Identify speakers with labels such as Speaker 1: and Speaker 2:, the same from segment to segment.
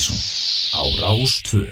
Speaker 1: Partíson á Rástvö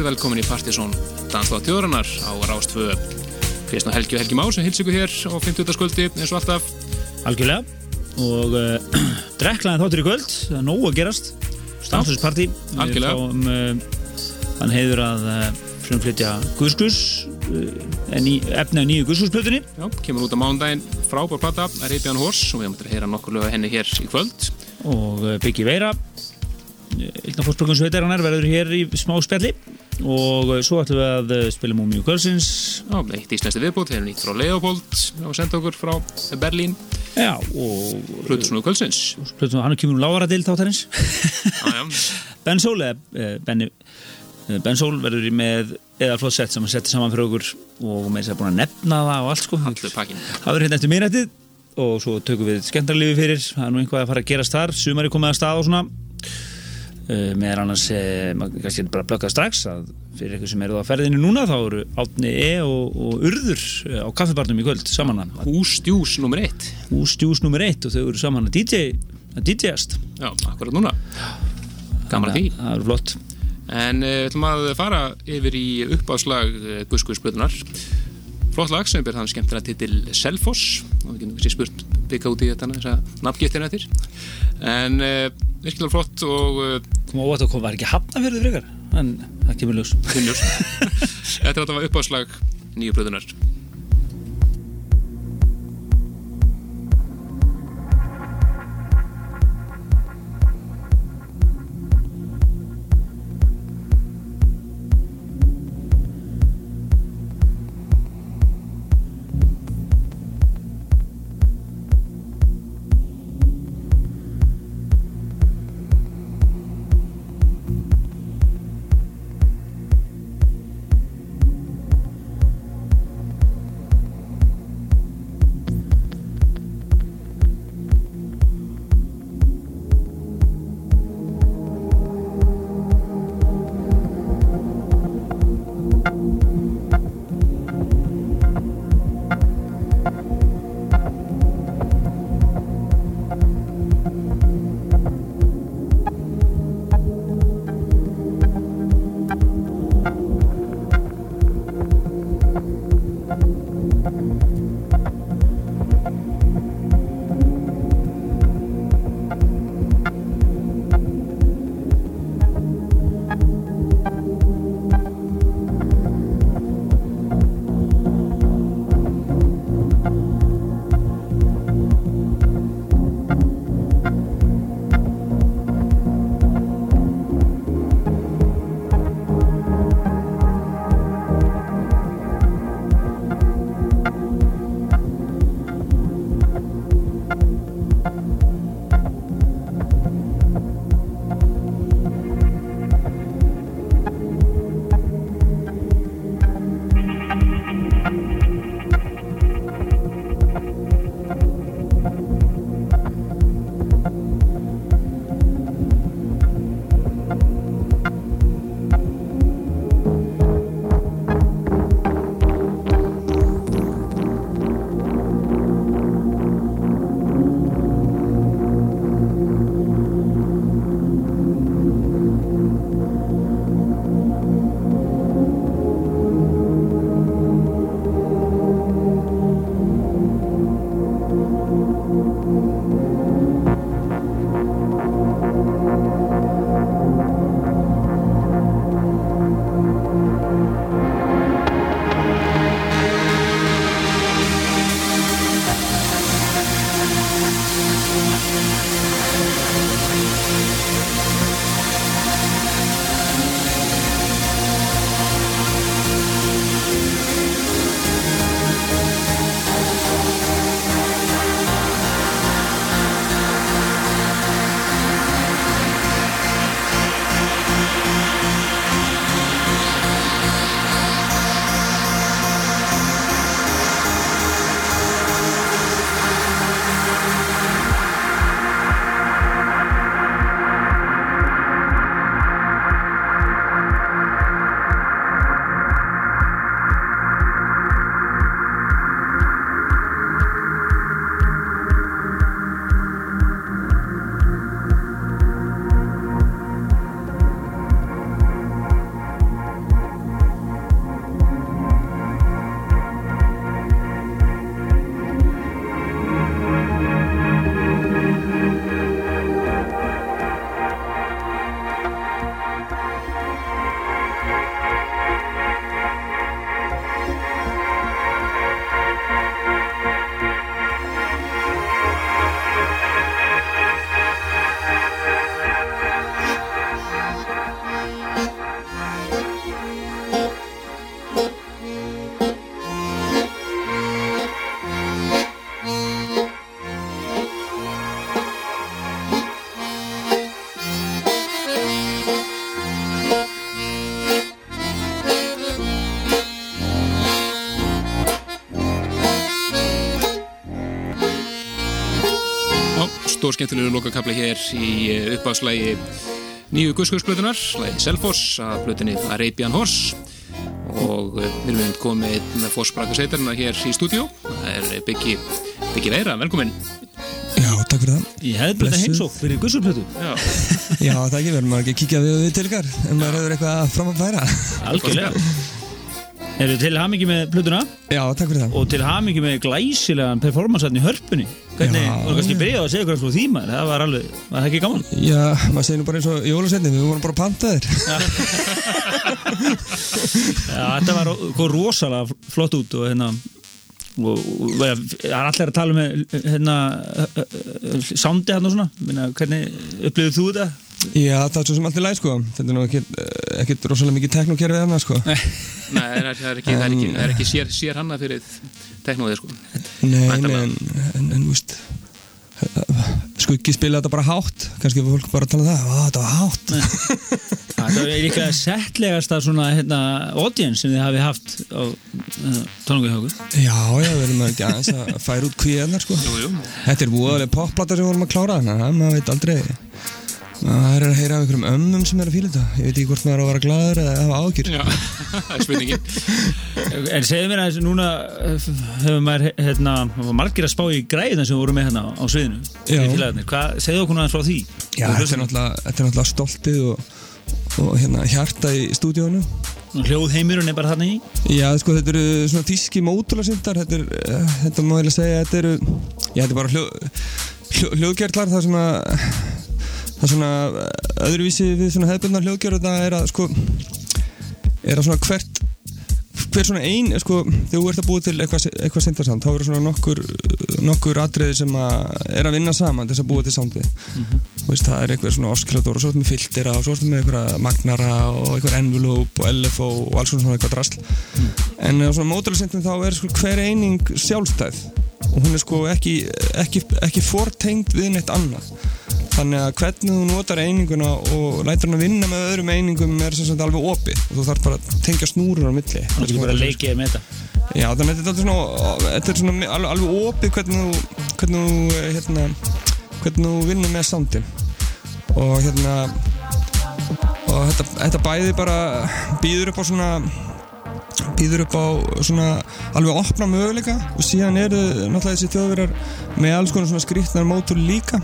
Speaker 2: kvöldið, velkomin í Partisón Dansláð tjóðrannar á Rástföðu Kristna Helgi og Helgi Má sem hils ykkur hér á 50. skvöldi eins og alltaf.
Speaker 3: Algjörlega. Og uh, drekklaðin þáttur í kvöld. Það er nógu að gerast. Fáum uh, hann heiður að uh, frumflytja Guðskus efni af nýju Guðskusplötunni
Speaker 2: Já, kemur út á mándaginn frábár platta Arabian Horse og við mötum að heyra nokkur lög henni hér í kvöld.
Speaker 3: Og Byggi Veira Ylna Fórsbrukunsveitar hann er verður hér í smá spjalli og uh, svo ætlum við að uh, spila Múmiu Kvölsins
Speaker 2: Já, eitt íslenski viðbútt, þeir eru nýtt frá Leopold og senda okkur frá Berlín.
Speaker 3: Já, og
Speaker 2: Hlutusnúðu kvöldsins.
Speaker 3: Hlutusnúðu, hann er kemur um lágara til þáttarins. Ben Sól eh, eh, Ben Sól verður í með eða flott sett sem hann setti saman fyrir okkur og með þess að búin að nefna það og allt sko. Það verður hérna eftir minnættið og svo tökum við skemmtarlifi fyrir. Það er nú einhvað að fara að gerast þar. Sumari komið að stað og svona meðan annars eh, maður kannski bara blökkað strax að fyrir eitthvað sem eru á ferðinu núna þá eru Átni E. og, og Urður eh, á kaffibarnum í kvöld saman að
Speaker 2: Húsdjús nummer eitt.
Speaker 3: Húsdjús nummer eitt og þau eru saman að DJ að DJ-ast
Speaker 2: Já, akkurat núna. Gaman að því.
Speaker 3: Það eru flott.
Speaker 2: En við ætlum að fara yfir í uppáslag Guðskuðsblöðunar Flott lag sem ber þann skemmtilega titil Selfoss. Og við getum kannski spurt byggja út í þetta þess að nafngiftina eftir. En uh, virkilega flott og uh,
Speaker 3: Kom á að það var ekki hafnafjörðu frekar? En það kemur ljós.
Speaker 2: Þetta er þetta uppáslag nýju blöðunar og skemmtilegu lokakabli hér í uppáslægi nýju guðskursblötunar, lægi Selfoss af blötunni Arabian Horse. Og eh, við erum komið með fórspraka sveitarna hér í stúdíu það er Byggi, Byggi Veira, velkomin
Speaker 4: Já, takk fyrir það.
Speaker 3: Ég hefði blöta
Speaker 4: Blessuð.
Speaker 3: heimsók fyrir gussurplötu
Speaker 2: Já,
Speaker 4: Já, það ekki verður maður ekki að kíkja við við til ykkar en maður hefur eitthvað fram að færa.
Speaker 3: Algjörlega Eru til hamingi með plötuna
Speaker 4: Já, takk fyrir það
Speaker 3: og til hamingi með glæsilegan performanceatn í hörpunni Hvernig,
Speaker 4: Já.
Speaker 3: og kannski byrjaði að segja eitthvað frá því maður Það var alveg, var það ekki gaman?
Speaker 4: Já, maður segir nú bara eins og jólasetni við vorum bara að panta þér
Speaker 3: Já, þetta var ro- rosalega flott út og hérna og, og það er allir að tala með hérna sándi hann og svona Minna, hvernig upplifir þú þetta?
Speaker 4: Já, það er svo sem allt í læg sko. Þetta er nú ekkit, ekkit rosalega mikið teknokerfið þarna sko.
Speaker 2: Nei, það er, það er ekki, það er ekki, það er ekki sér, sér hanna fyrir teknóðið sko.
Speaker 4: Nei, nei, en, en, en, veist Skuggi spila þetta bara hátt. Kannski fólk bara að tala um það Ó, þetta var hátt.
Speaker 3: Það er líklega settlegasta svona hérna audience sem þið hafi haft á uh, tónungahjóku
Speaker 4: Já, já, við erum ekki aðeins að færa út kvíðarnar sko.
Speaker 2: Jú, jú,
Speaker 4: Þetta er voðalega popplata sem við vorum að klára þannig að maður veit aldrei maður er að heyra af einhverjum ömmum sem er að fíla þetta. Ég veit ekki hvort maður á að vera glaður eða hafa ágjur
Speaker 2: já, það er spurningin.
Speaker 3: En segðu mér að núna uh, hefur maður hérna, margir að spá í græðina sem voru með hérna á sviðinu segðu okkur náttúrulega frá því?
Speaker 4: Já, þetta er náttúrulega, þetta er náttúrulega stoltið og, og hérna hjarta í stúdíónu
Speaker 3: Hljóðheimurinn er bara þarna í?
Speaker 4: Já, sko, þetta eru svona tíski mótularsindar þetta þetta má ég segja þetta eru, já, þetta er bara hljóð, hljó, hljóðgerðlar það sem að það er svona eh, öðruvísi við svona hefðbundar hljóðgerð þetta er að sko er að svona hvert hver svona ein, sko, þegar þú ert að búa til eitthvað, eitthvað sindarsamt, þá eru svona nokkur nokkur atriði sem að er að vinna saman til þess að búa til soundið Þú veist, það er eitthvað svona oskilator og svo ertu með filtera og svo ertu með eitthvað magnara og eitthvað envelope og LFO og alls svona eitthvað drasl. En á svona mótalarsendum þá er sko hver eining sjálfstæð og hún er sko ekki, ekki, ekki fortengd við neitt annað. Þannig að hvernig þú notar eininguna og lætur hann að vinna með öðrum einingum er sem sagt alveg opið. Og þú þarf bara að tengja snúrur á milli.
Speaker 3: Er ekki bara að leikið með þetta?
Speaker 4: Já, þannig að þetta er svona, þetta er svona alveg, alveg opið hvernig þú, hvernig þú, eh, hérna, hvernig þú vinnur með soundin og hérna, og þetta, þetta bæði bara býður upp á svona, býður upp á svona alveg opna möguleika og síðan eru náttúrulega þessi þjóðverjar með alls konar svona skrýtnar mótur líka.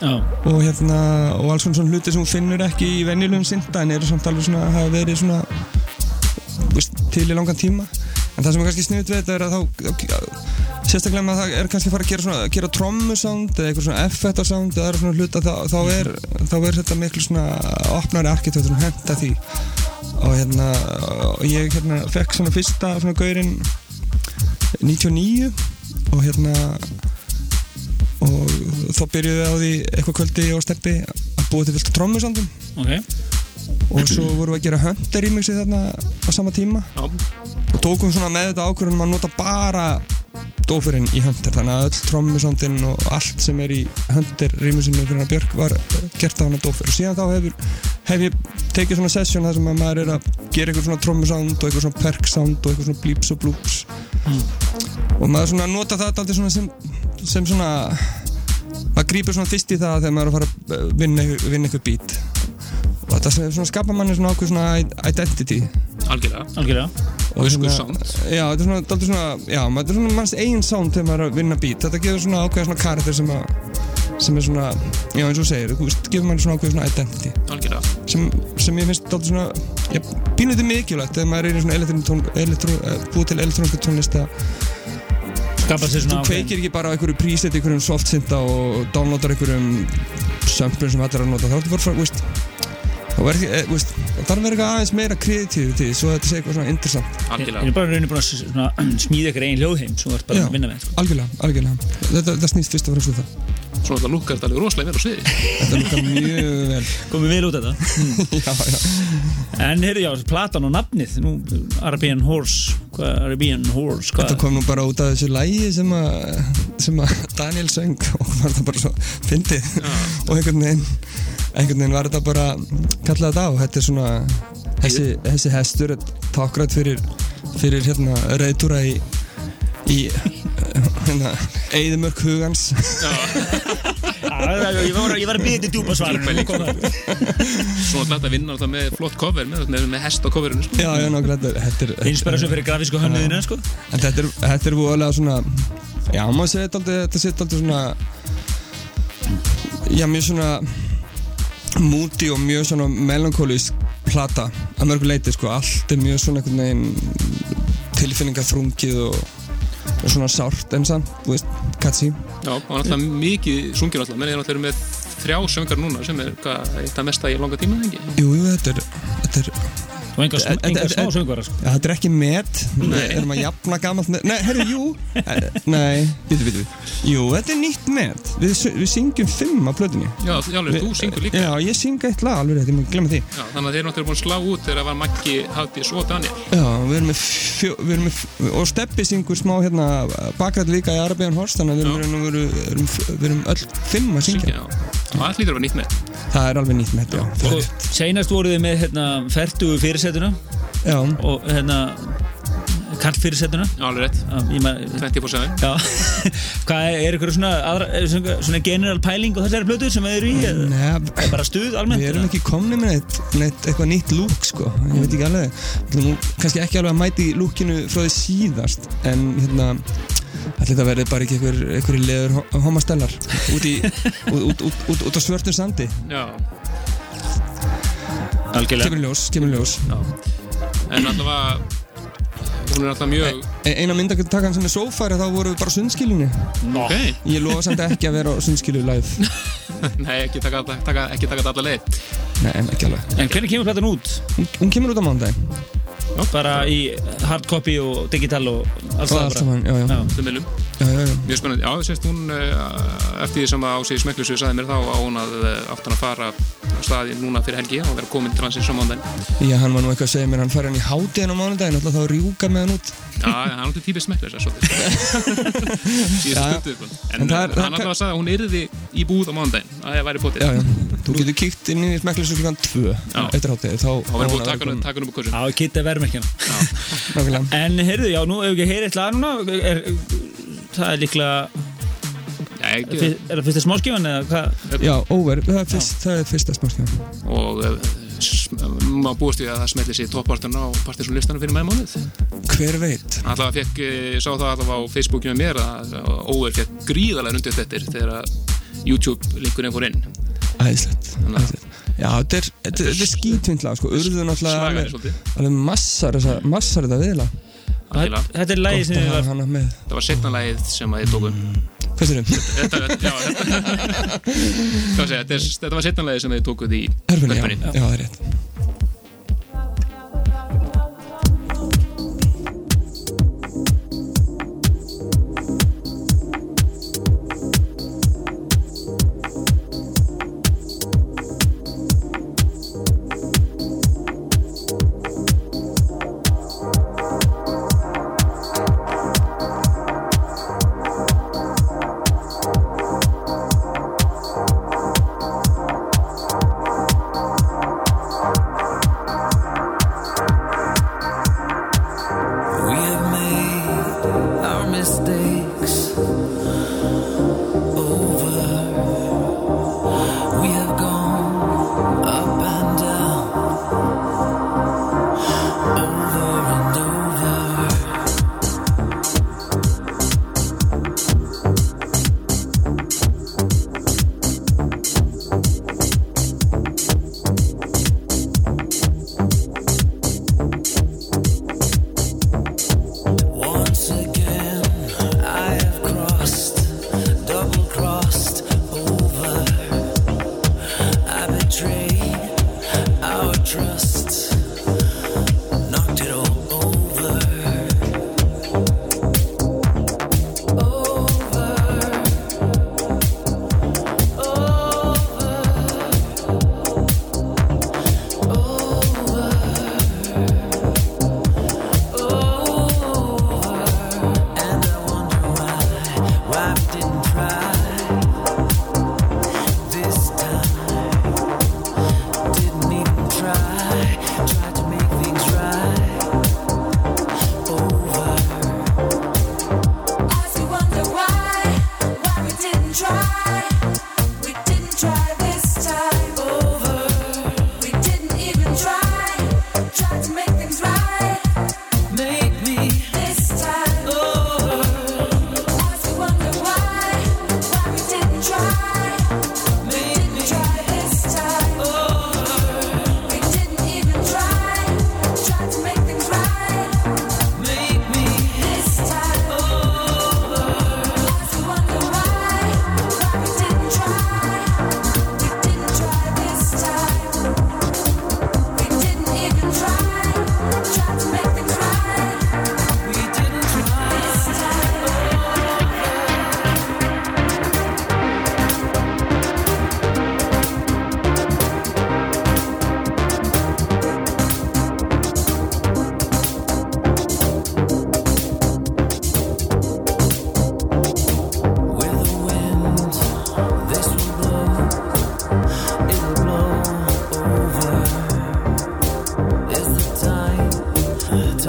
Speaker 3: Já,
Speaker 4: og hérna, og alls konar svona hluti sem þú finnur ekki í venjulegum synda en eru samt alveg svona, hafa verið svona veist, til í langan tíma en það sem er kannski sniðut við þetta er að þá, sérstaklega með að það er kannski að fara að gera, svona, gera trommusound eða eitthvað svona effektarsound eða aðra svona hluta þá, þá, er, þá er þetta miklu svona opnari arkitektur sem henda því. Og hérna og ég hérna fekk svona fyrsta svona gaurinn 99 og hérna og þá byrjuði á því eitthvað kvöldi og steppi að búa til fylgta trommusandum
Speaker 3: ok
Speaker 4: og svo vorum við að gera Hunter remixi þarna á sama tíma.
Speaker 2: Já,
Speaker 4: og tókum svona með þetta ákvörðunum að nota bara dófurinn í Hunter. Þannig að öll trommusandinn og allt sem er í Hunter remixinu fyrir hana Björk var gert á hana dófur. Og síðan þá hefur, hef ég tekið svona session þar sem að maður er að gera eitthvað svona trommusound og eitthvað svona perk sound og eitthvað svona bleeps og bloops. Og maður svona nota það alltaf svona sem, sem svona maður grípur svona fyrst í það þegar maður er að fara að vinna, vinna eitthvað beat og þetta skapar manni svona ákveð svona identity.
Speaker 2: Algjörlega.
Speaker 3: Algjörlega.
Speaker 4: Og svona-
Speaker 2: sound.
Speaker 4: já, þetta er svona, svona já, maður- þetta er svona manns eigin sound þegar maður er að vinna beat. Þetta gefur svona ákveð svona karakter sem að sem er svona, já eins og segir þú veist, gefur manni svona ákveð svona identity.
Speaker 2: Algjörlega.
Speaker 4: Sem, sem ég finnst dálítið svona já, pínlítið mikilvægt þegar maður er í svona elektron, uh, búið til elektróniska tónlist að
Speaker 3: Skapa sér
Speaker 4: þú kveikir ekki bara á einhverju preset einhverjum softsynda og downloadar einhverjum sömplum sem er að nota. Þá ertu bara veist er e, veist, það þarf að vera eitthvað aðeins meira kreatív til svo þetta sé eitthvað svona interessant.
Speaker 3: Ég er bara raunin búin að smíða ykkur einn hljóðheim sem þú ert bara
Speaker 4: Já.
Speaker 3: að vinna með sko.
Speaker 4: algjörlega, algjörlega. Þetta, þetta snýst fyrst og fremst við það.
Speaker 2: Svo þetta lukkar þetta alveg rosalega vel á sviði.
Speaker 4: Þetta lukkar mjög vel.
Speaker 3: Komið vel út þetta.
Speaker 4: Já, já.
Speaker 3: En heyrðu já, platan og nafnið nú, Arabian Horse hvað, Arabian Horse
Speaker 4: þetta
Speaker 3: hvað?
Speaker 4: kom nú bara út af þessu lægi sem að sem að Daniel söng og var þetta bara svo fyndið. Og einhvern veginn einhvern veginn var þetta bara kallað þetta á. Þetta er svona þessi, þessi hestur er tákrætt fyrir fyrir hérna reyðtúra í í hérna Eðimörk hugans.
Speaker 3: Ég var, ég var að býða til djúpa svar
Speaker 2: Svona glætt að vinna alltaf með flott cover með, með, með hest á coverinu sko.
Speaker 4: Já, já, nákvæmlega. Þetta er,
Speaker 3: Inspiration fyrir grafísku hönnuðina sko.
Speaker 4: En þetta er, þetta er voðalega svona Já, maður segir þetta aldrei Þetta segir aldrei svona Já, mjög svona Moody og mjög svona melankólísk plata að mörgu leiti, sko. Allt er mjög svona einhvern veginn tilfinningaþrungið og, og svona sárt en samt, þú veist, catchy.
Speaker 2: Já, og alltaf mikið sungir alltaf menn ég er alltaf með þrjá söngar núna sem er hvað, eitt af mesta í langa tíma ekki?
Speaker 4: Jú, jú, þetta er, þetta er
Speaker 3: Og enga,
Speaker 4: En- en-
Speaker 3: enga
Speaker 4: en-
Speaker 3: smá söngvara sko.
Speaker 4: Já, þetta er ekki met. Við erum að jafna gamalt met. Nei, herru, jú. Nei, bitu, bitu Jú, þetta er nýtt met. Við, við syngjum fimm á plötunni.
Speaker 2: Já, alveg, þú syngur líka.
Speaker 4: Já, ég syng eitt lag alveg rétt, ég má glemma því.
Speaker 2: Já, þannig að þeir eru náttúrulega búin að slá út þegar það var Maggi, Hafdís og Daniel.
Speaker 4: Já, við erum með, fjó, við erum með Og Steppi syngur smá hérna Bakrætt líka í Arabian Horse Þannig að við erum, við erum, við erum, við erum öll fimm að syngja.
Speaker 2: Já, og allt lítur að vera nýtt með
Speaker 4: Það er alveg nýtt met, já Er
Speaker 3: Og hérna, fertugu fyrirsetuna
Speaker 4: Já,
Speaker 3: og hérna kall fyrirsetuna
Speaker 2: Já, alveg rétt,
Speaker 3: ég maður
Speaker 2: 24-7
Speaker 3: Já, hvað er, ykkur svona, aðra, svona, svona general pæling og þessari plötu sem þið eru í?
Speaker 4: Nei,
Speaker 3: Er bara stuð almennt?
Speaker 4: Við erum ekki komni með neitt, neitt eitthvað nýtt lúk sko, ég veit ekki alveg. Við erum nú kannski ekki alveg að mæti lúkinu frá því síðast en hérna ætli þetta verði bara ekki einhver, einhverju leður homastellar út, í, út, út, út, á svörtum sandi.
Speaker 2: Já,
Speaker 4: Kemur ljós, kemur ljós.
Speaker 2: Já. En allavega hún er alltaf mjög
Speaker 4: E- Eina myndaktakan sem er sófæri þá voru við bara á sundskilunni
Speaker 2: Ok,
Speaker 4: Ég lofa samt ekki að vera sundskilu live.
Speaker 2: Nei, ekki taka, alla- taka, ekki taka þetta alla leið.
Speaker 4: Nei, ekki alveg.
Speaker 3: En hvernig kemur platan út?
Speaker 4: Hún, hún kemur út á mándaginn
Speaker 3: Bara í hard copy og digital og allt
Speaker 4: Og
Speaker 3: það bara.
Speaker 4: já, já,
Speaker 3: Já.
Speaker 4: Já, já, já.
Speaker 2: Mjög spennandi, já, sérst hún uh, eftir því sem að á sig smeklusu sagði mér þá á hún að átt hann að fara á staði núna fyrir helgi og vera komin til hansins á mándaginn
Speaker 4: Já, hann var nú eitthvað að segja mér, hann fær hann í hátíðin á mánudaginn, alltaf þá rjúka með hann út
Speaker 2: Já, hann er smeklus Síðustu
Speaker 4: Já, já.
Speaker 2: stundu sko.
Speaker 4: En
Speaker 2: hann alltaf að sagði að hún yrði í búð á mándaginn að það væri potið
Speaker 4: Já, já, þú getur kíkt inn í smeklis klukkan 2
Speaker 2: Já.
Speaker 4: eftir hátíði, þá
Speaker 2: verið búið að taka hann- hann upp á kursun
Speaker 3: Já, kitta verðmerkjana.
Speaker 4: Nákvæmlega.
Speaker 3: En heyrðu, já, nú ef ekki heyri eitthvað núna. Er, Það er líklega Er það fyrsta smáskifan eða hvað?
Speaker 4: Já, over, það er, er fyrsta smáskjá
Speaker 2: og maður búist við að það smetli sér toppartan á partiðsum listanum fyrir mánuð
Speaker 4: Hver veit?
Speaker 2: Alltaf fekk, eh, ég sá það alltaf á Facebookinu með mér að Óver fekk gríðarlega undir þetta þegar að YouTube linkurinn fór inn.
Speaker 4: Æðislegt, æðislegt. Já, þetta er, er skítvindla, sko. Urðu náttúrulega alveg, massar, þessa, massar þetta viðla.
Speaker 3: Þetta er lægi
Speaker 4: Gott
Speaker 3: sem
Speaker 4: að
Speaker 3: þið
Speaker 4: hafa
Speaker 3: var
Speaker 4: hana með.
Speaker 2: Það var setna lagið sem að ég tóku
Speaker 4: Hvað er þetta?
Speaker 2: Já, þetta, segja, þetta, var setna lagið sem þið tókuð í
Speaker 4: Hörfunni, já, já, það er rétt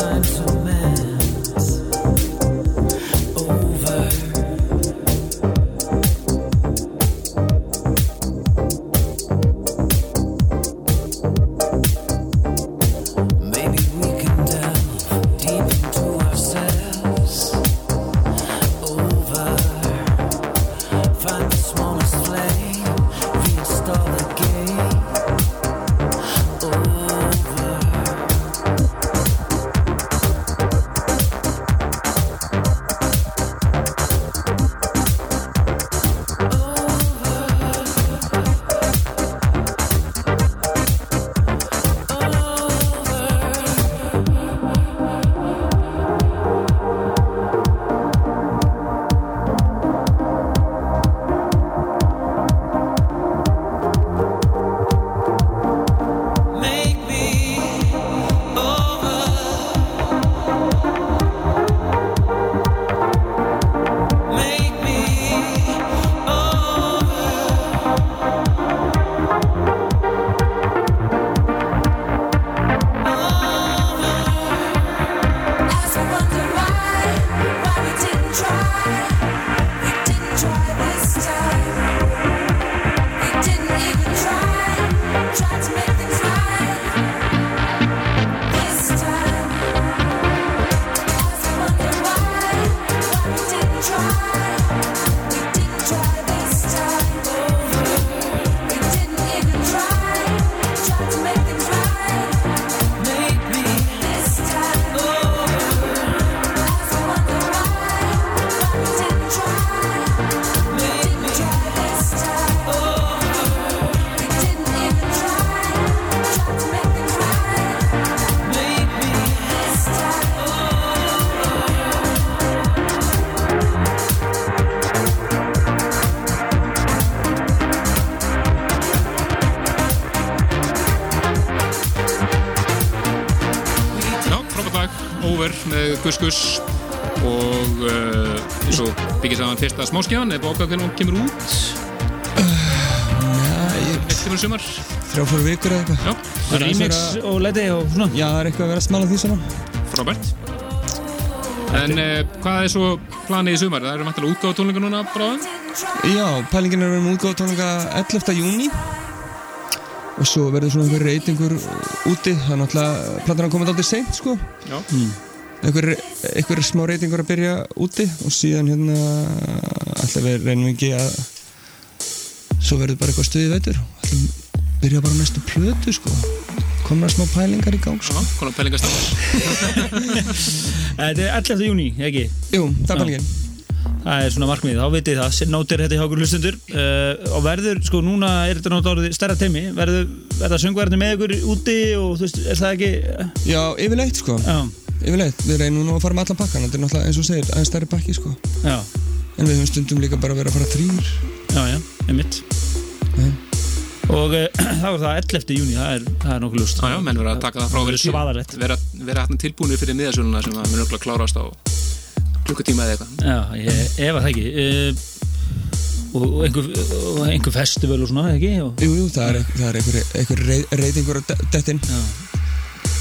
Speaker 5: time
Speaker 2: to Gus og uh, eins og byggir saman fyrsta smáskjáðan eða bókað hvernig hún kemur út?
Speaker 4: Já, ég,
Speaker 2: kemur í sumar.
Speaker 4: Þrjá fóru vikur eða eitthvað.
Speaker 2: Já,
Speaker 4: Það er
Speaker 3: Remix
Speaker 4: verið
Speaker 3: og leti og svona.
Speaker 4: Já, það er eitthvað að vera að smala því saman
Speaker 2: frábært. En uh, hvað er svo planið í sumar? Það eru mættilega útgáða tónleika núna bráðum?
Speaker 4: Já, pælingin er að vera með útgáð tónleika 11. júni og svo verður svona einhver reytingur úti. Það er náttúrulega, platan er komið aldrei seint sko.
Speaker 2: Já,
Speaker 4: einhver, einhver smá reytingur að byrja úti og síðan hérna alltaf við reynum ekki að svo verður bara eitthvað stuðið veitur alltaf byrja bara á næstu plötu sko. Komna smá pælingar í gang sko.
Speaker 2: já, konar pælingastafn
Speaker 3: Þetta er 11. júni, ekki?
Speaker 4: Jú, það er pælingin.
Speaker 3: Það er svona markmið, þá vitið þið það, nótir þetta hjá okkur hlustundur uh, og verður, sko núna er þetta náttúrulega stærra teimi, verður, verða söngverðinni með ykkur úti og þú veist, er það ekki,
Speaker 4: Já, yfirleitt sko,
Speaker 3: já,
Speaker 4: yfirleitt við reynum nú að fara með allan pakkan, þetta er náttúrulega eins og segir aðeins stærri pakki sko,
Speaker 3: já,
Speaker 4: en við höfum stundum líka bara verið að fara þrýr
Speaker 3: já, já, einmitt.
Speaker 4: Já.
Speaker 3: Og uh, þá er það 11. júni, það er, það er nokkuð lust.
Speaker 2: Já, já, menn verða að taka það frá vera, vera hérna tilbúinir fyrir miðasöluna sem að mun örugglega klárast á klukkutíma eða eitthvað
Speaker 3: Já, ég ef að það ekki. Uh, og, og, einhver, og einhver festival og svona, ekki? Og,
Speaker 4: Jú, jú, það er, það er einhver, einhver rey, reytingur að de- detta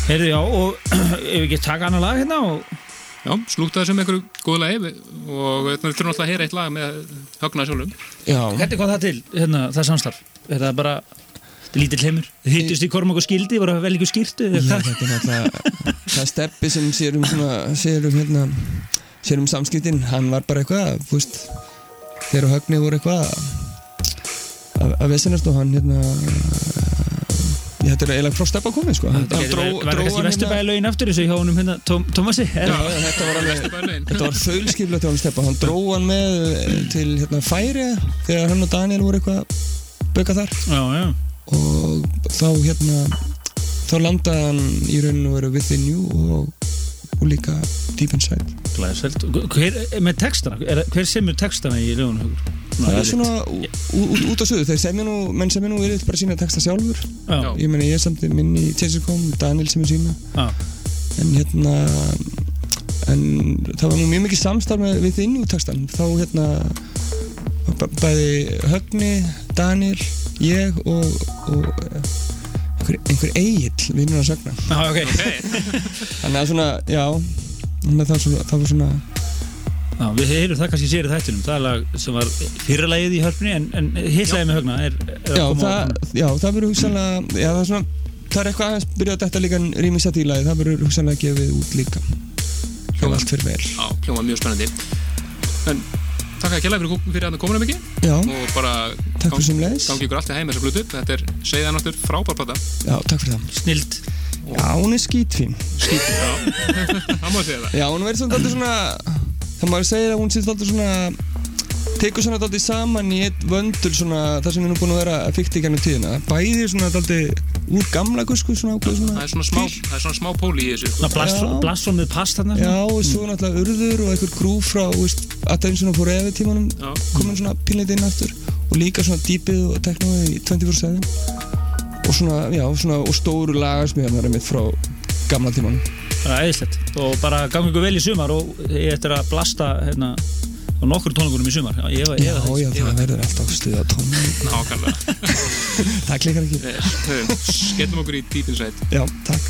Speaker 3: heyrðu, já, og ef við ekki taka annar lag hérna og,
Speaker 2: Já, slúta þessum einhverju góðu lagi og við þurfum alltaf að heyra eitt lag með högna sjálfum
Speaker 4: Já,
Speaker 3: hvernig kom það til, hérna, það samstarf? Er það bara, heimur? Þið hittust í Kormák og skildi, voru að vel ekki skýrtu?
Speaker 4: Já, þetta er náttúrulega það er steppi sem sér um svona sér um hérna sér um samskiptin, hann var bara eitthvað veist, þegar högni voru eitthvað að, að vesenast og hann hérna þetta er eiginlega frá steppa komið sko hann, hann dró,
Speaker 3: Var það
Speaker 4: dró
Speaker 3: kannski
Speaker 4: hann
Speaker 3: vesturbæðalögin aftur þessu hjá honum hérna, Tóm, Tómasi?
Speaker 4: Þetta var alveg
Speaker 2: Bælaugin.
Speaker 4: Þetta var þaulskiplega til hann steppa Hann dró hann með eh, til hérna, færi þegar hann og Daniel voru eitthvað að bauka þar
Speaker 3: Já, já.
Speaker 4: og þá hérna þá landaði hann í rauninu veru Within You og, og líka Deep Inside.
Speaker 3: Glæðsveld. Hver, með textana, er, hver semur textana í lögunum?
Speaker 4: Það er svona út, út á söðu þeir semja nú, menn semja nú yfirleitt bara sína texta sjálfur.
Speaker 3: Já,
Speaker 4: ég meina ég samti minn í Tessicom Daniel semja sína.
Speaker 3: Já,
Speaker 4: en hérna en það var nú mjög mikið samstarf með Within You textan þá hérna bæði Högni, Daniel ég og, og einhver, einhver eigill vinnur að sögna.
Speaker 3: Já, ok.
Speaker 4: þannig að svona, já þannig að það, var svona, það var svona
Speaker 3: Já, við heyrum það kannski sér í þættinum. Það er lag sem var fyrirlægið í hörpunni, en, en hitlægið með högna er, er
Speaker 4: já, það, já, það verður hugsanlega já, það er svona, það er eitthvað aðeins byrjað að detta líka rýmis að tílaði, það verður hugsanlega gefið út líka. Ef allt fyrir vel.
Speaker 2: Já, hljóma mjög spennandi. En takk að kjalla fyrir, fyrir að það komuna mikið
Speaker 4: já,
Speaker 2: og bara gangi ykkur allt í heim þessa flutu Þetta er segðanáttur frábær plata.
Speaker 4: Já, takk fyrir það.
Speaker 3: Snild.
Speaker 4: já, hún er skítfín.
Speaker 2: Skítið, já. Það má segja það.
Speaker 4: Já, hún verður svona dálítið svona það maður segir að hún sé dálítið svona tekur svona dálítið saman í eitt vöndul svona það sem er nú búin að vera að fykta í gennum tíðina. Bæði svona dálítið úr gamla gusku svona ákveð
Speaker 2: Það
Speaker 4: svona
Speaker 2: er svona smá, það er svona smá póli í þessu.
Speaker 3: Svona
Speaker 4: Já.
Speaker 3: blassón með past þarna.
Speaker 4: Já, og svo náttúrulega urður og einhver grúf frá Attention og Forever tímanum
Speaker 2: Já.
Speaker 4: komin svona pínleiti inn aftur og líka svona dýpið og teknóið í 24-7 og svona, já, svona og stóru lagarsmiðarnar mitt frá gamla tímanum
Speaker 3: Það er æðislegt. Og bara gangi ykkur vel í sumar og ég eftir að blasta hérna á nokkur tónleikunum í sumar. Já, ég var, ég
Speaker 4: Já,
Speaker 3: var
Speaker 4: já, það verður alltaf stuð á tónum
Speaker 2: Nákvæmlega.
Speaker 4: Það klikkar ekki.
Speaker 2: Höfum- Skellum okkur í Deep Inside
Speaker 4: Já, takk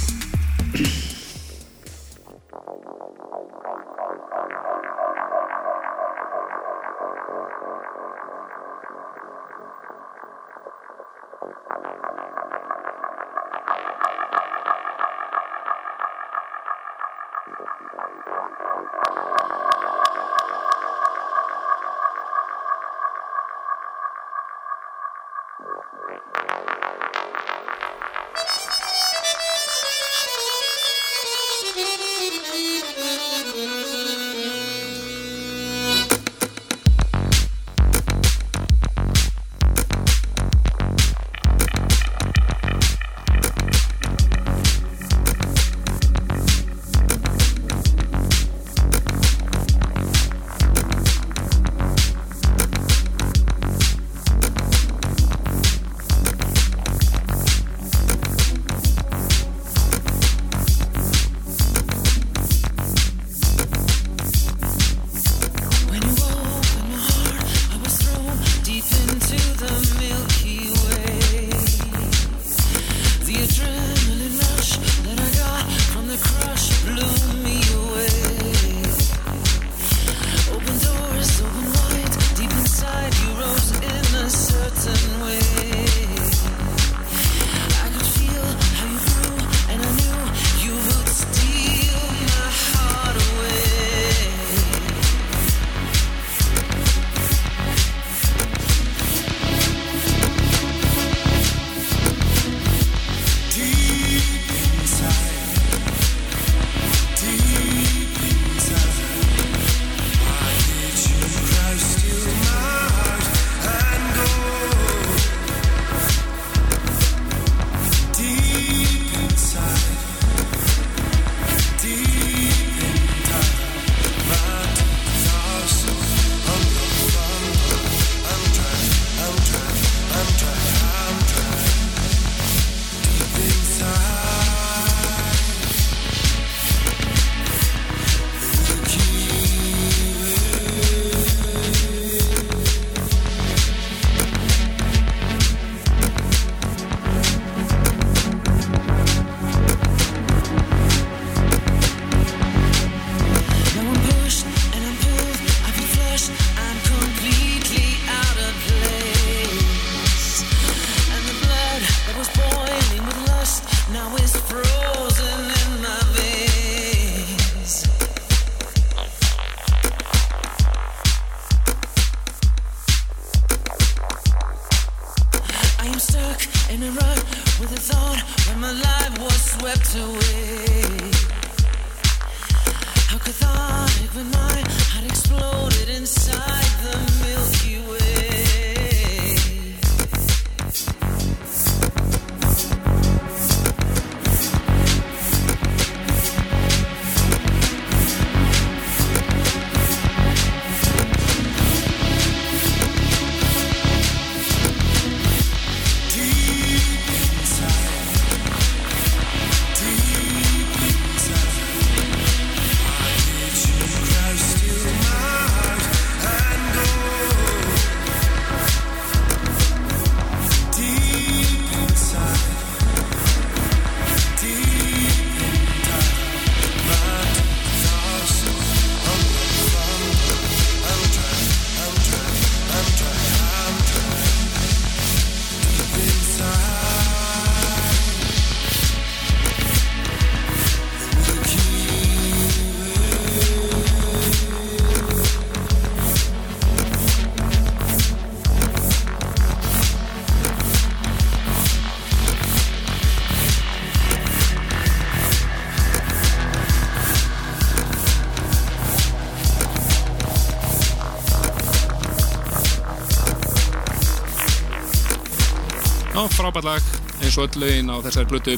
Speaker 2: Já, frábært lag eins og öll lögin á þessari blötu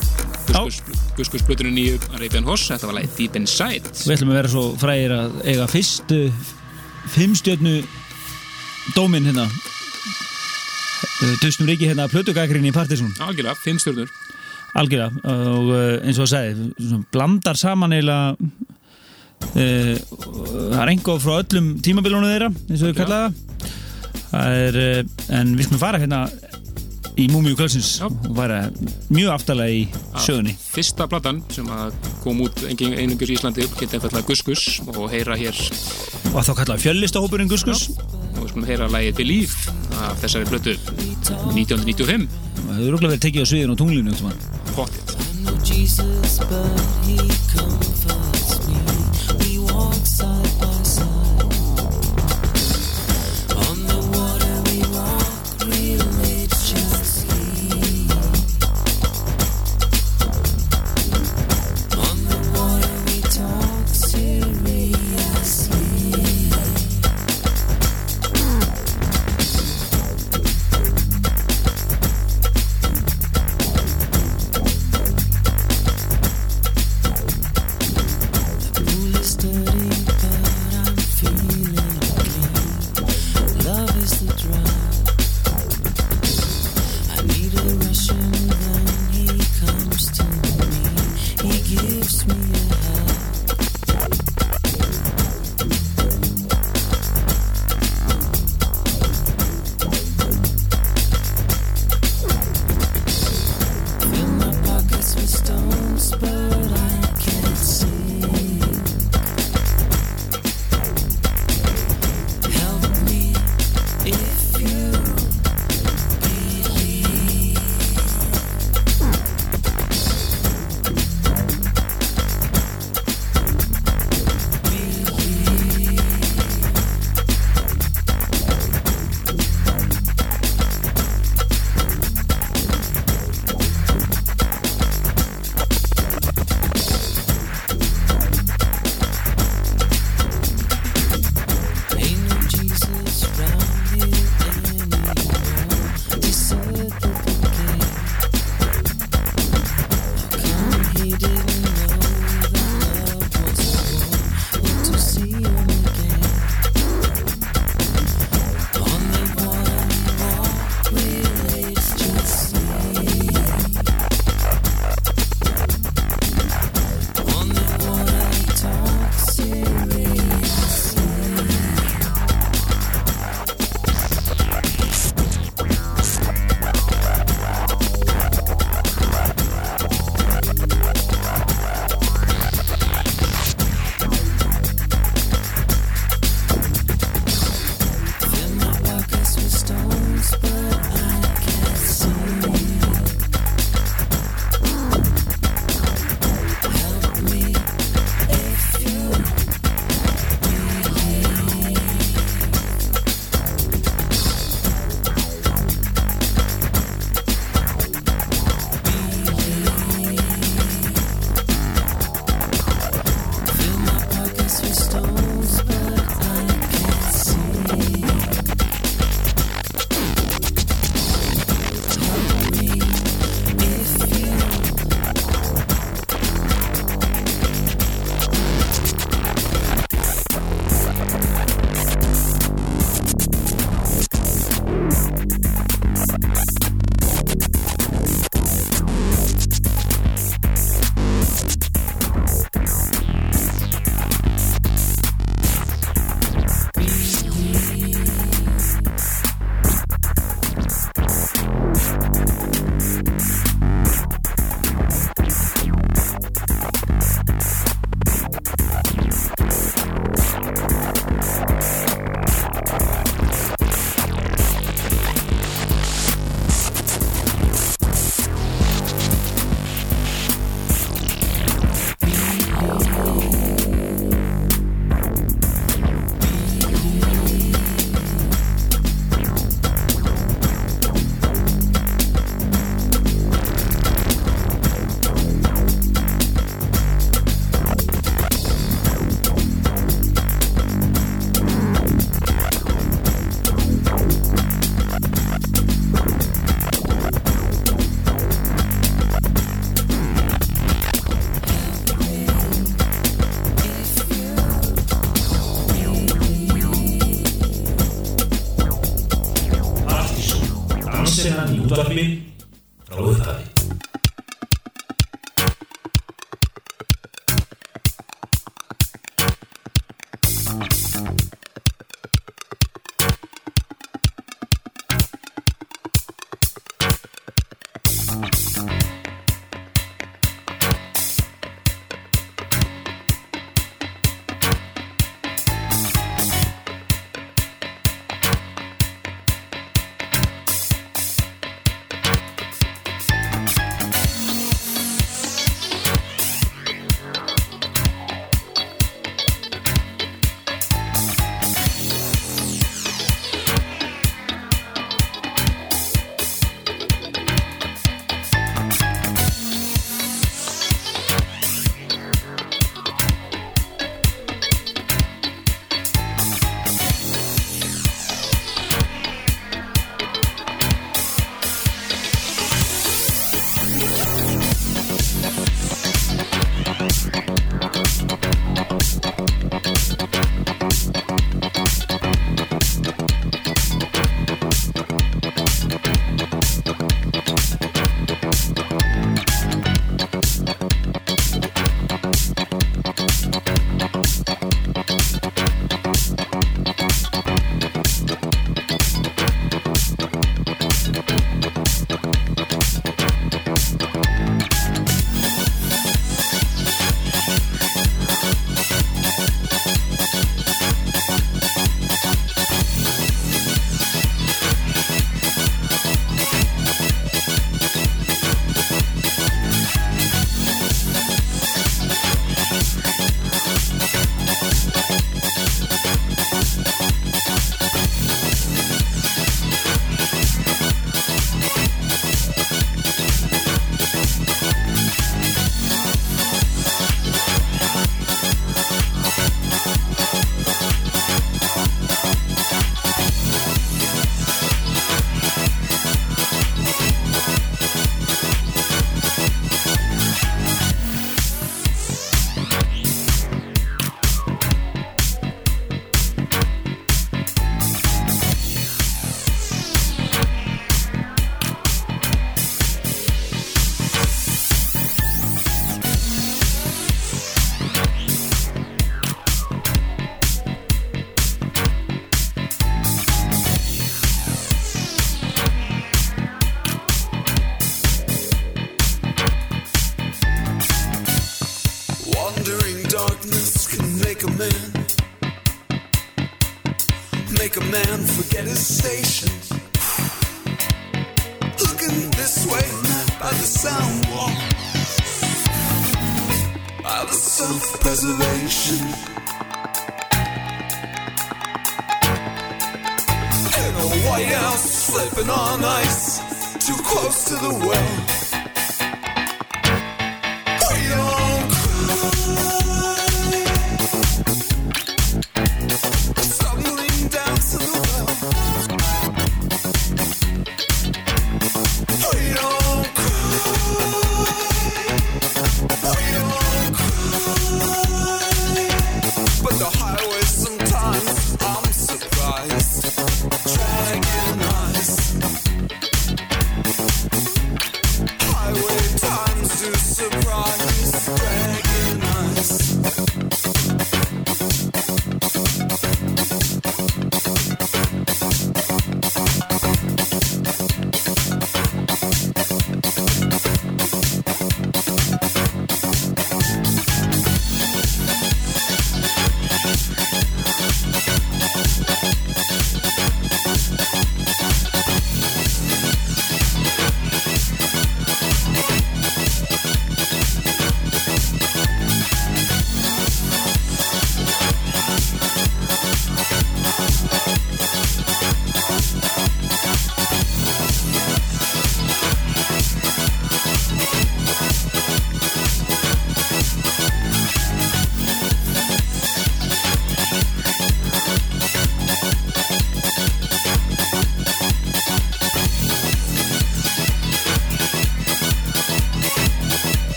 Speaker 2: Guskusblötunni nýju Arabian Horse, þetta var lagið Deep Inside.
Speaker 6: Við ætlum að vera svo frægir að eiga fyrstu fimmstjörnu dómin hérna. Dusnum Ríki hérna plötugakrin í Partiðsson
Speaker 2: Algjörlega, fimm stjórnur
Speaker 6: algjörlega og uh, eins og að segja blandar saman eiginlega uh, það er enga frá öllum tímabilunum þeirra eins og við kallaða það. Er en við skulum fara hérna í Múmiu Kvölsins
Speaker 2: Já.
Speaker 6: og fara mjög aftalega í sögunni.
Speaker 2: Fyrsta platan sem að kom út einungur í Íslandi geta einfallega Guskus og heyra hér.
Speaker 6: Og þá kallaða fjöllistahópurinn Guskus?
Speaker 2: Og við skulum heyra lagið Believe af þessari blötu 1995
Speaker 6: það hefur rúglega verið tekið á sviðin og tunglinu einhvern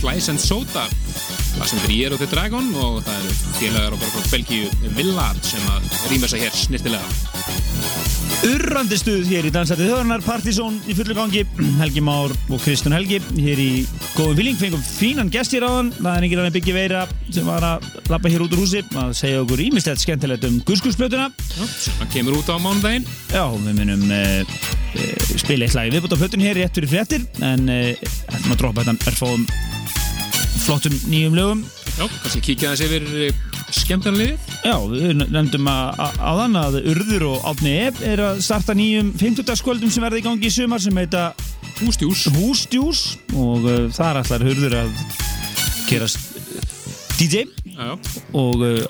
Speaker 2: Slice and Soda. Það sem er Year of the Dragon og það eru félagar okkar frá Belgíu Villard sem að rýma sig hér snirtilega.
Speaker 3: Urrandi stuð hér í Dansætið Þjóðarnar, Partizón í fullu gangi, Helgi Már og Kristján Helgi hér í góðum fíling, fengum fínan gest hér áðan, það er engir annað byggja veira sem var að lappa hér út úr húsi að segja okkur ímistett skemmtilegt um guðskursplötuna.
Speaker 2: Að kemur út á mánudaginn.
Speaker 3: Já, við munum uh, uh, spila eitt lag í viðbútt á plötun hér rétt fyrir fréttir en uh, ætlum að droppa þetta erfáum flottum nýjum lögum.
Speaker 2: Já, kannski kíkja þess yfir uh, skemmtarnliðið.
Speaker 3: Já, við nefndum að, að, að Urður og Átni Ebb er að starta nýjum 50-dagskvöldum sem verða í gangi í sumar sem heita
Speaker 2: Hústjús.
Speaker 3: Húsdjús og uh, þar ætlar Urður að gerast DJ
Speaker 2: Já,
Speaker 3: og uh,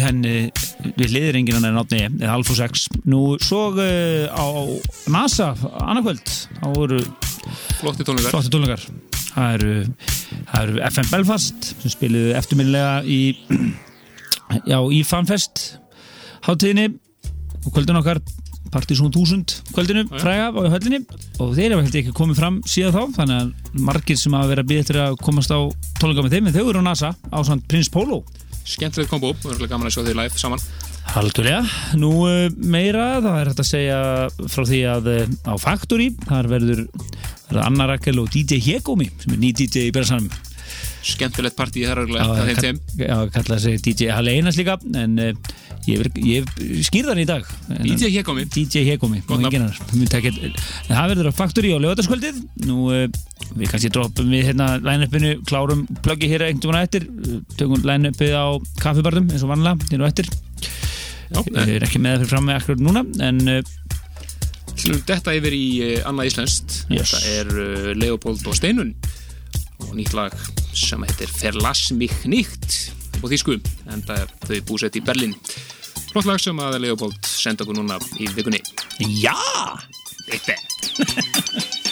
Speaker 3: henni við liðir enginn en Átni Ebb eða Alfa 6 Nú svo uh, á NASA annarkvöld þá eru
Speaker 2: Flotti tónleikar.
Speaker 3: Það eru, það eru FM Belfast sem spiliðu eftirminnilega í já, í Fanfest hátíðinni og kvöldin okkar Partizón 1000 kvöldinu fræga á höllinni og þeir heldur ekki komið fram síðan þá þannig að margir sem hafa verið að býða eftir að komast á tónleika með þeim en þau eru á NASA á samt Prins Pólo
Speaker 2: Skemmtilegt kombo. Er alveg gaman að sjá því live saman.
Speaker 3: Haldulega, nú uh, meira það er hægt að segja frá því að uh, á Factory, þar verður, Anna Rakel og DJ Hegomi sem er ný DJ í Berðarsanum
Speaker 2: Skemmtilegt partí þar þeim.
Speaker 3: Já, kallaði sig DJ Haleinas líka en uh, ég, ég skýrði hann í dag.
Speaker 2: DJ Hegomi.
Speaker 3: DJ Hegomi það verður á Factory á lögataskvöldið nú við kannski droppum við hérna line-upinu, klárum pluggi hér einhvern veginn eftir, tökum line-upið á kaffibarðum eins og vanlega hérna á eftir
Speaker 2: Já,
Speaker 3: Ég er ekki með það fram með akkur núna en uh,
Speaker 2: þetta yfir í uh, annað íslenskt
Speaker 3: Yes.
Speaker 2: Þetta er uh, Leopold og Steinun og nýtt lag sem heitir Verlass mich nicht og þýsku en það er þau búsett í Berlin Flott lag sem að Leopold senda okkur núna í vikunni
Speaker 3: Já!
Speaker 2: Eitt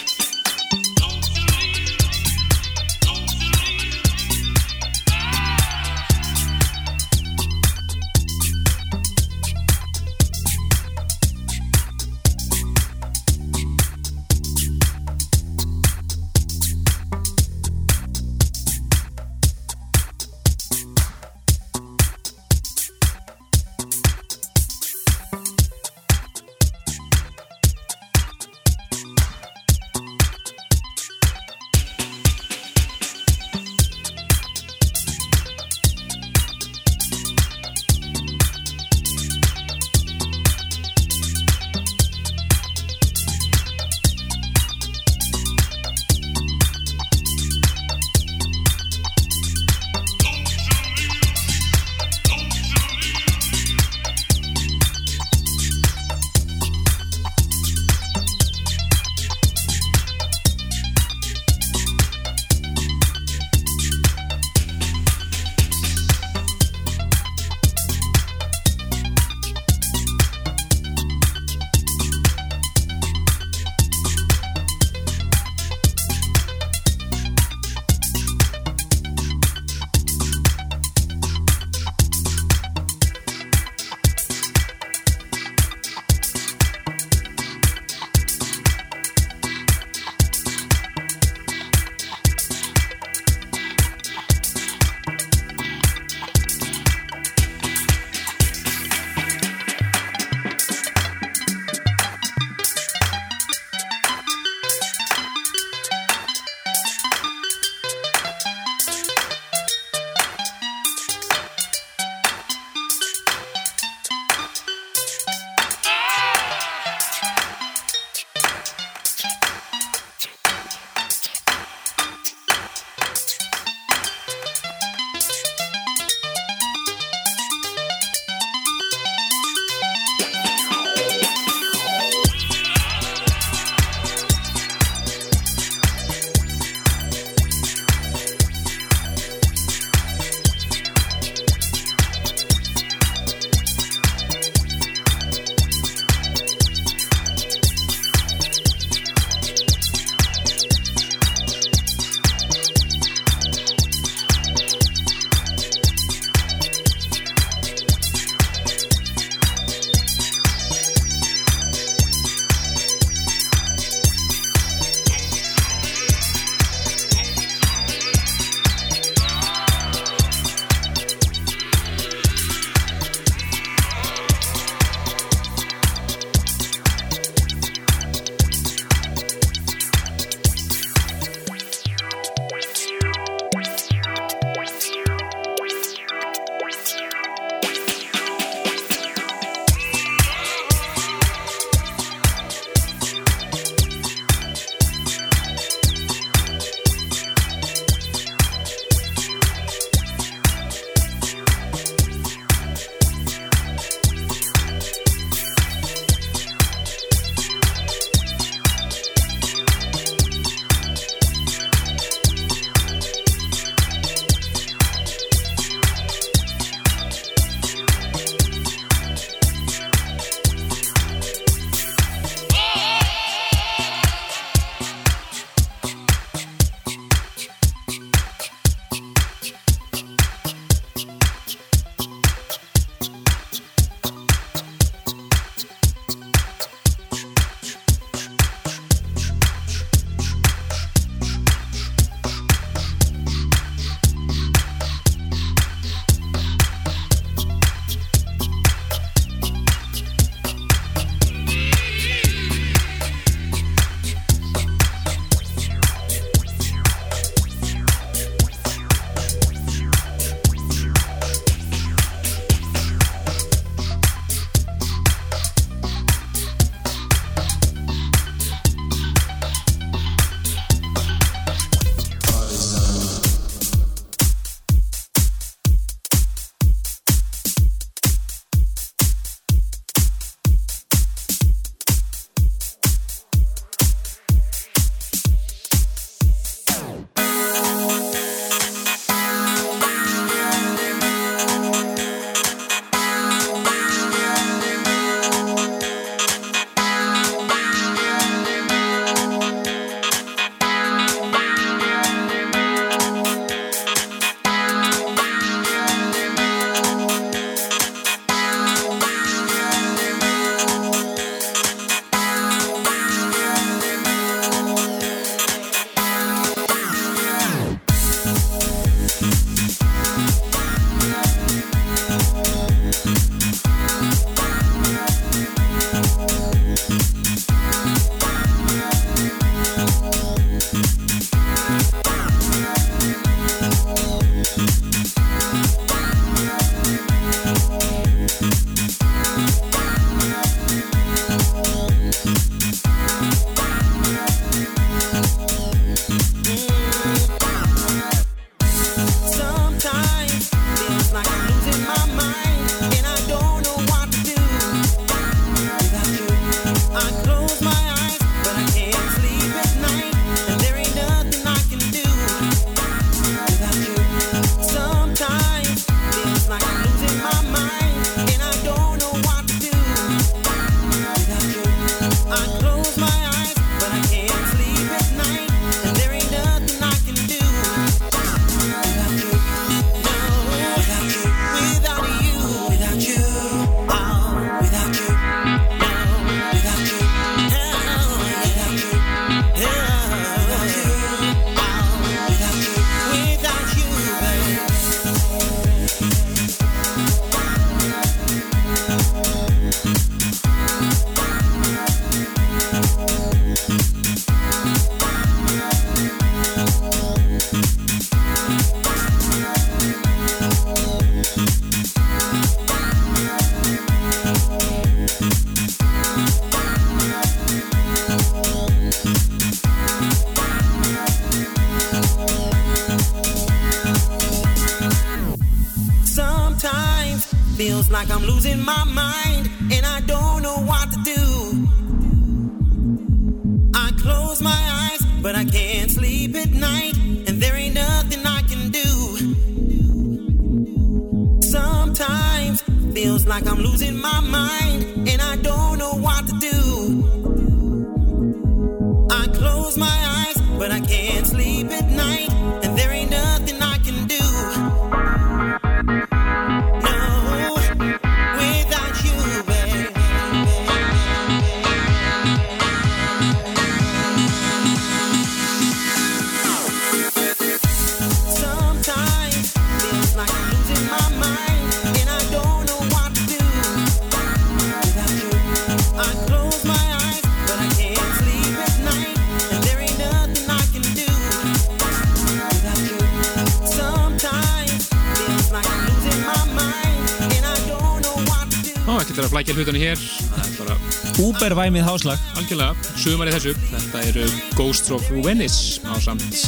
Speaker 3: Úbervæmið háslag.
Speaker 2: Algjörlega sumar í þessu. Þetta eru Ghosts of Venice á samt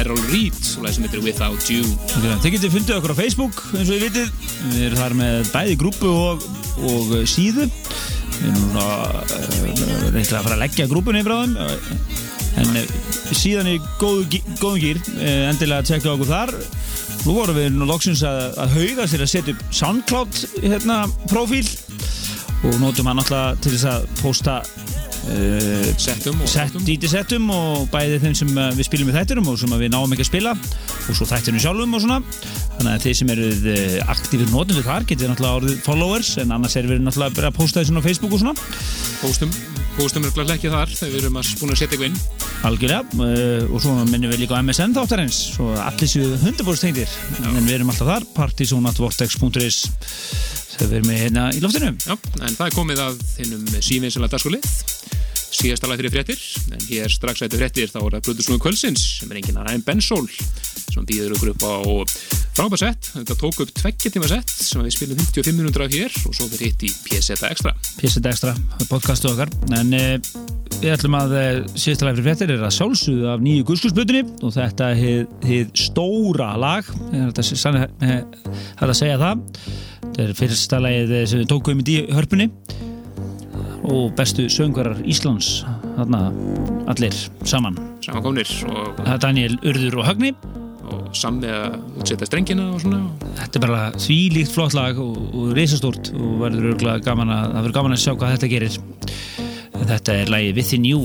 Speaker 2: Errol Reed og læg sem heitir Without You.
Speaker 3: Þið getið fundið okkur á Facebook eins og þið vitið. Við erum þar með bæði grúpu og, og síðu. Við erum núna uh, reyndlega að fara að leggja grúpunni frá þeim. Uh, en síðan í góðu, gí- góðum gýr uh, endilega að tjekka okkur þar. Nú vorum við nú loksins að, að hauga sér að setja upp SoundCloud hérna, profíl og notum hann alltaf til þess að posta uh,
Speaker 2: Settum og
Speaker 3: sett, DJ-settum og bæði þeim sem uh, við spilum í þættinum og sem við náum ekki að spila og svo þættinum sjálfum og svona. Þannig að þeir sem eru uh, aktífir notendur þar getið náttúrulega orðið followers en annars erum við náttúrulega að posta þessu á Facebook og svona.
Speaker 2: Póstum, póstum er bara ekki þar þegar við erum að búin að setja eitthvað inn.
Speaker 3: Algjörlega uh, og svo minnum við líka á MSN þáttarins svo allir séu 100% tengdir en við erum alltaf þar partysonatvortex.is þegar við erum með hérna í loftinu.
Speaker 2: Já, en það er komið að þinnum sívinsalega dagskolið síðasta lag fyrir fréttir en hér strax eftir fréttir þá er það Brutusnúi Kvölsins sem er enginn annar en Ben Sol sem býður okkur upp á frábæð sett þetta tók upp tveggja tíma sett sem við spilum 55 minútur af hér og svo fyrir hitt í PSZ Extra.
Speaker 3: PST Extra, podcastu okkar. En uh, við ætlum að uh, síðasta lag fyrir fréttir er að sjálfsögðu af nýju guðskursblutinni og þetta er hið stóra lag. Er þetta sann er að segja það? Þetta er fyrsta lagið eh, sem við tókum í hörpunni og bestu söngvarar Íslands. Þarna allir saman.
Speaker 2: Samankomnir og,
Speaker 3: Daniel Urður og Högni.
Speaker 2: og samið að útsetja strengina og svona.
Speaker 3: Þetta er bara því líkt flott lag og, og reisastórt og verður örugglega gaman að, það verður gaman að sjá hvað þetta gerir. Þetta er lagið Within You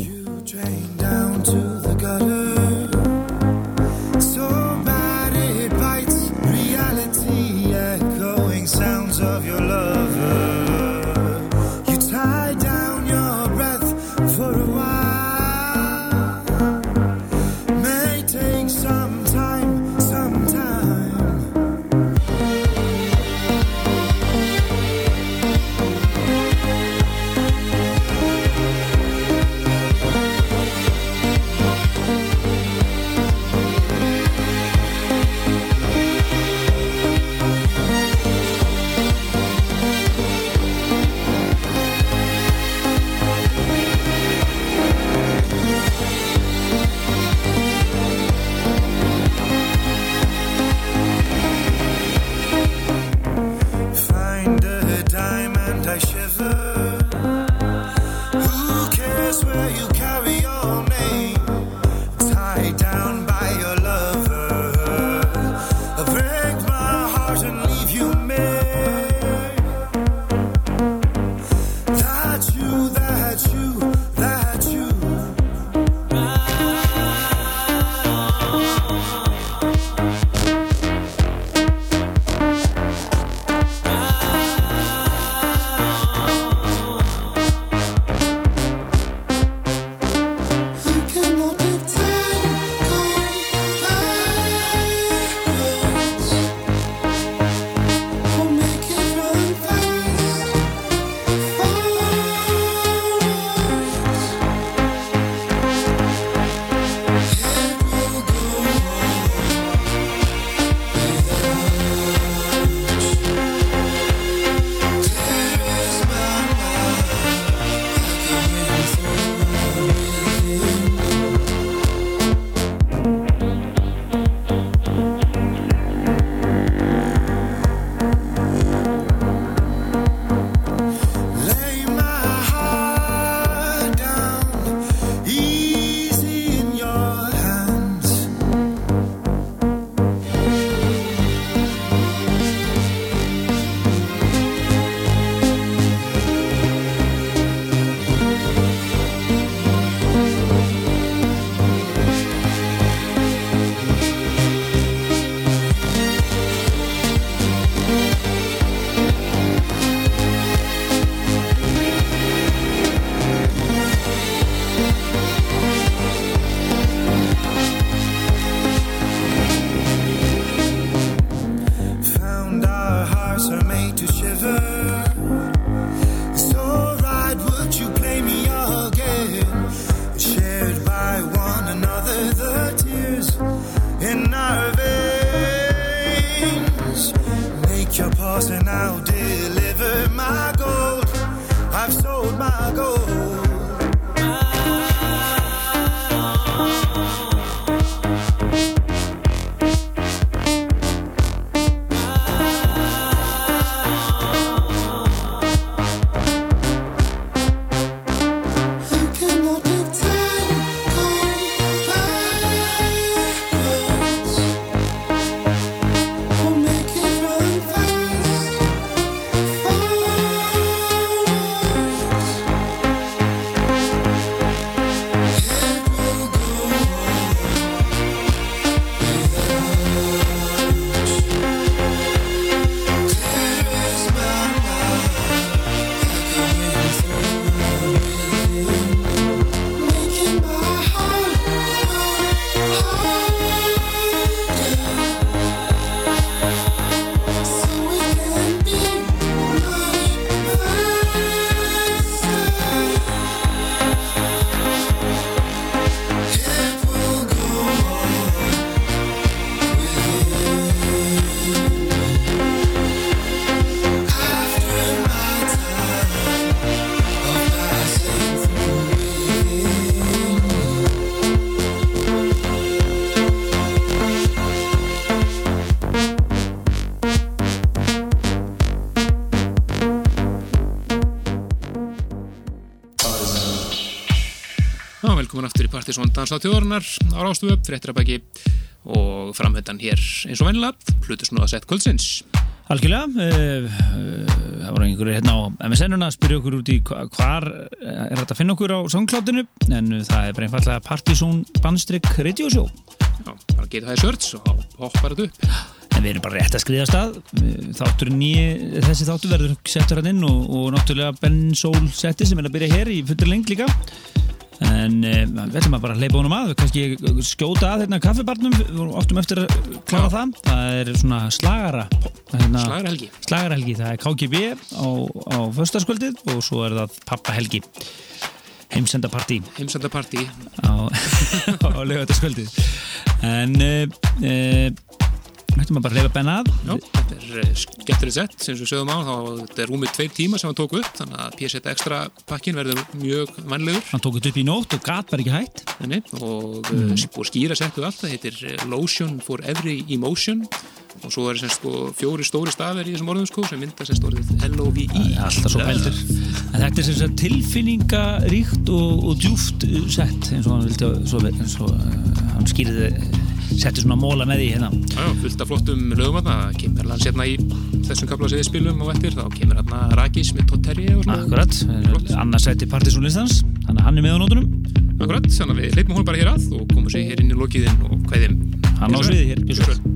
Speaker 2: Partisón Dansa þjóðarinnar á Rástuföp, fréttirabæki og framhöndan hér eins og vennilega, hlutusnúða sett kvöldsins.
Speaker 3: Algjörlega, uh, uh, það voru einhverju hérna á MSN-una að spyrja okkur út í hva- hvar er þetta að finna okkur á SoundCloudinu en það er bara einfallega Partizón Bandstrykk Radioshow
Speaker 2: Já, bara geta það í sörts og hoppar þetta upp.
Speaker 3: en við erum bara rétt að skriða stað þátturinn nýji, þessi þáttur verður settur hann inn og, og náttúrulega Ben Soul setti sem er að byrja hér í fullur lengt líka en uh, við ætlum að bara hleypa honum að. Kannski skjóta að hérna kaffibarnum. Við áttum eftir að klára það. Það er svona slagara. Hérna,
Speaker 2: Slagur helgi.
Speaker 3: Slagarhelgi, það er KGB á, á föstaskvöldið og svo er það pappahelgi. Heimsendapartí.
Speaker 2: Heimsendapartí.
Speaker 3: á, á lögataskvöldið en uh, uh, hættum að bara leifa benna að?
Speaker 2: Já, þetta er eh, skemmtilegt sett, sem við sögum á, þá þetta er rúmið tveir tíma sem hann tók upp, þannig að PSET extra pakkin verður mjög vannlegur.
Speaker 3: hann tók upp í nótt og gat bara ekki hætt.
Speaker 2: Nei, og mm. búið skýra settu allt, það heitir eh, Lotion for Every Emotion. Og svo er sem sko fjóri stóri stafir í þessum orðum sko sem mynda sem stórið L-O-V-I
Speaker 3: en þetta er sem sagt tilfinningaríkt og, og djúft sett eins og hann vildi eins og hann skýrði setti svona móla með því hérna.
Speaker 2: Já, fullt af flottum lögum það kemur alveg sérna í þessum kapla sem við spilum og eftir, þá kemur hérna Ragis með svona.
Speaker 3: Akkurat, annars sætti partysónlistans þannig að hann er með á nótunum.
Speaker 2: Akkurat, þannig að við leipum hún bara hér að og komum sér hér inn í lokiðinn og hvaðið
Speaker 3: hann á sviði hér, gjörðu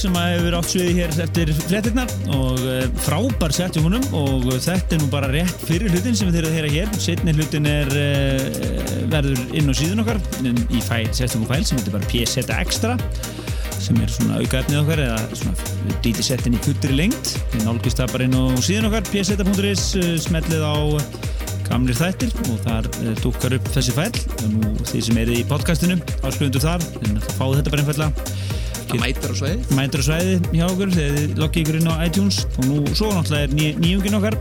Speaker 3: sem hefur átt sviði hér eftir fréttirnar og eh, frábær sett hjá honum og þetta er nú bara rétt fyrir hlutin sem við þeirra að heyra hér. Setni hlutin er uh, verður inn á síðun okkar í setjum fæl sem heitir bara PZ Extra sem er svona aukaefnið okkar eða svona dítisettin í fullri lengt við nálgist það bara inn á síðun okkar pz.is, eh, smellið á gamlir þættir og þar dúkkar upp þessi fæl og nú því sem eru í podcastinu áskrifendur þar, en það fáðu þetta bara einfallega
Speaker 2: Það mætir. á sveið
Speaker 3: mætur á svæði hjá okkur þegar þið loggið ykkur inn á iTunes. Og nú svo náttúrulega er ný, nýjungin okkar.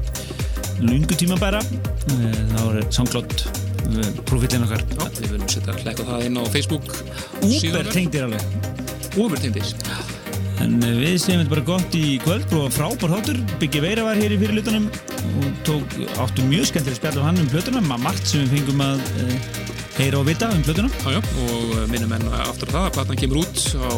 Speaker 3: Lungu tímabæra. Eh, þá er SoundCloud eh, profilinn okkar.
Speaker 2: Já, við viljum setja hlæka það inn á Facebook.
Speaker 3: Uber tengdir alveg.
Speaker 2: Uber tengdir.
Speaker 3: En eh, við segjum þetta bara gott í kvöld. Og frábár þáttur. Byggi Veira var hér í fyrirlutunum og tók, áttu mjög skemmtileg spjall á hann um plötuna, ma- margt sem við fengum að heyra og vita um plötuna.
Speaker 2: Já, já, og minnum enn aftur á það að platan kemur út á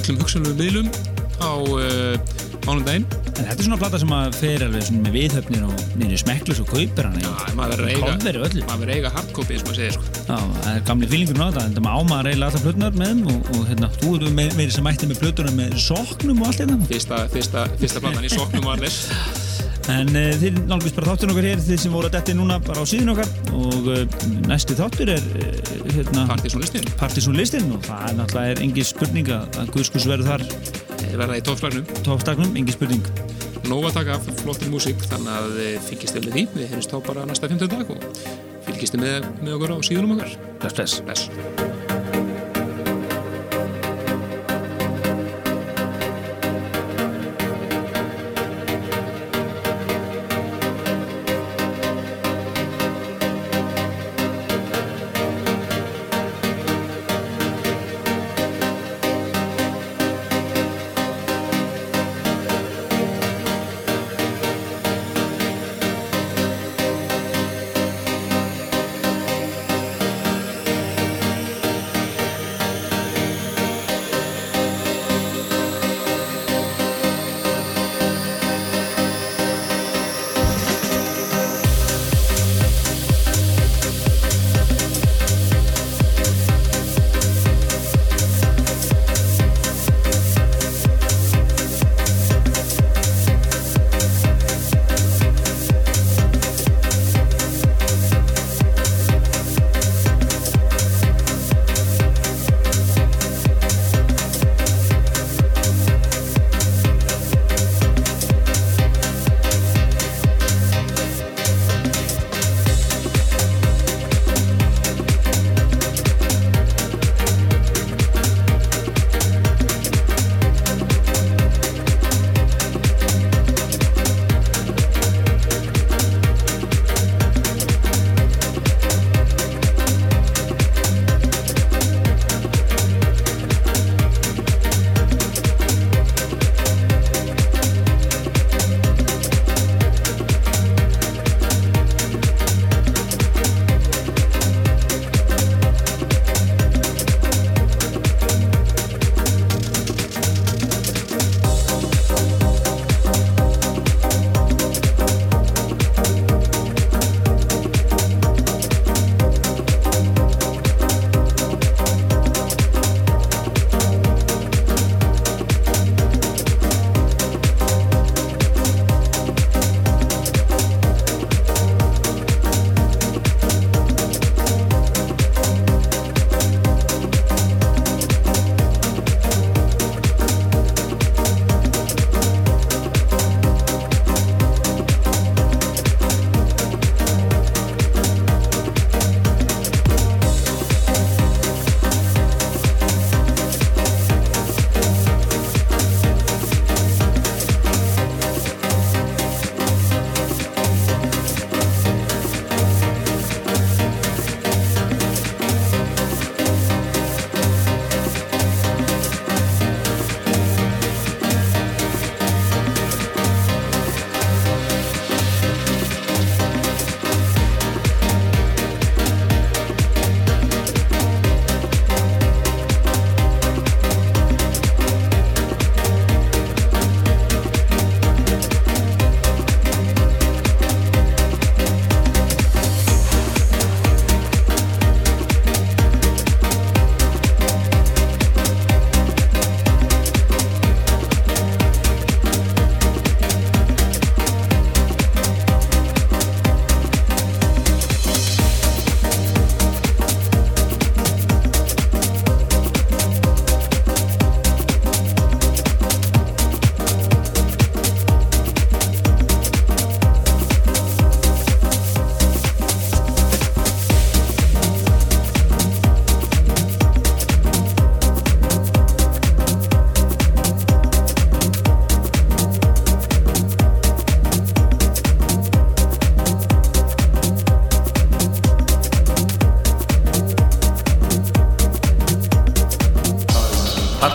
Speaker 2: öllum hugsanlegu miðlum á uh, mánundaginn.
Speaker 3: En þetta er svona plata sem að fer alveg með viðhöfnir og niður smeklus og kaupir hann.
Speaker 2: Já, maður verður eiga, maður eiga hardcopy, eins og maður segir, sko.
Speaker 3: Já, það er gamli fílingur þetta, en það maður reyla alltaf plötunar með þeim og, og hérna, þú erum með, meiri sem mætti með plötunar með soknum og allt hérna.
Speaker 2: Fyrsta, fyrsta, fyrsta platan í soknum og allir.
Speaker 3: En uh, þið nálgust bara þáttur okkar hér, þið sem voru að detti núna bara á síðan okkar og uh, næsti þáttur er uh, hérna,
Speaker 2: Partysónlistin.
Speaker 3: Partysónlistin og það er náttúrulega er engin spurning að Guðskus verður þar
Speaker 2: verða í toppslagnum.
Speaker 3: toppstaknum, engin spurning.
Speaker 2: Nóg að taka af flottri músík, þannig að eh, fylgist þið með því. Við heyrjumst þá bara næsta 15 dag og fylgist þið með, með okkur á síðunum okkar.
Speaker 3: Bless, bless.
Speaker 2: Bless.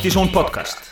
Speaker 3: Partíson podcast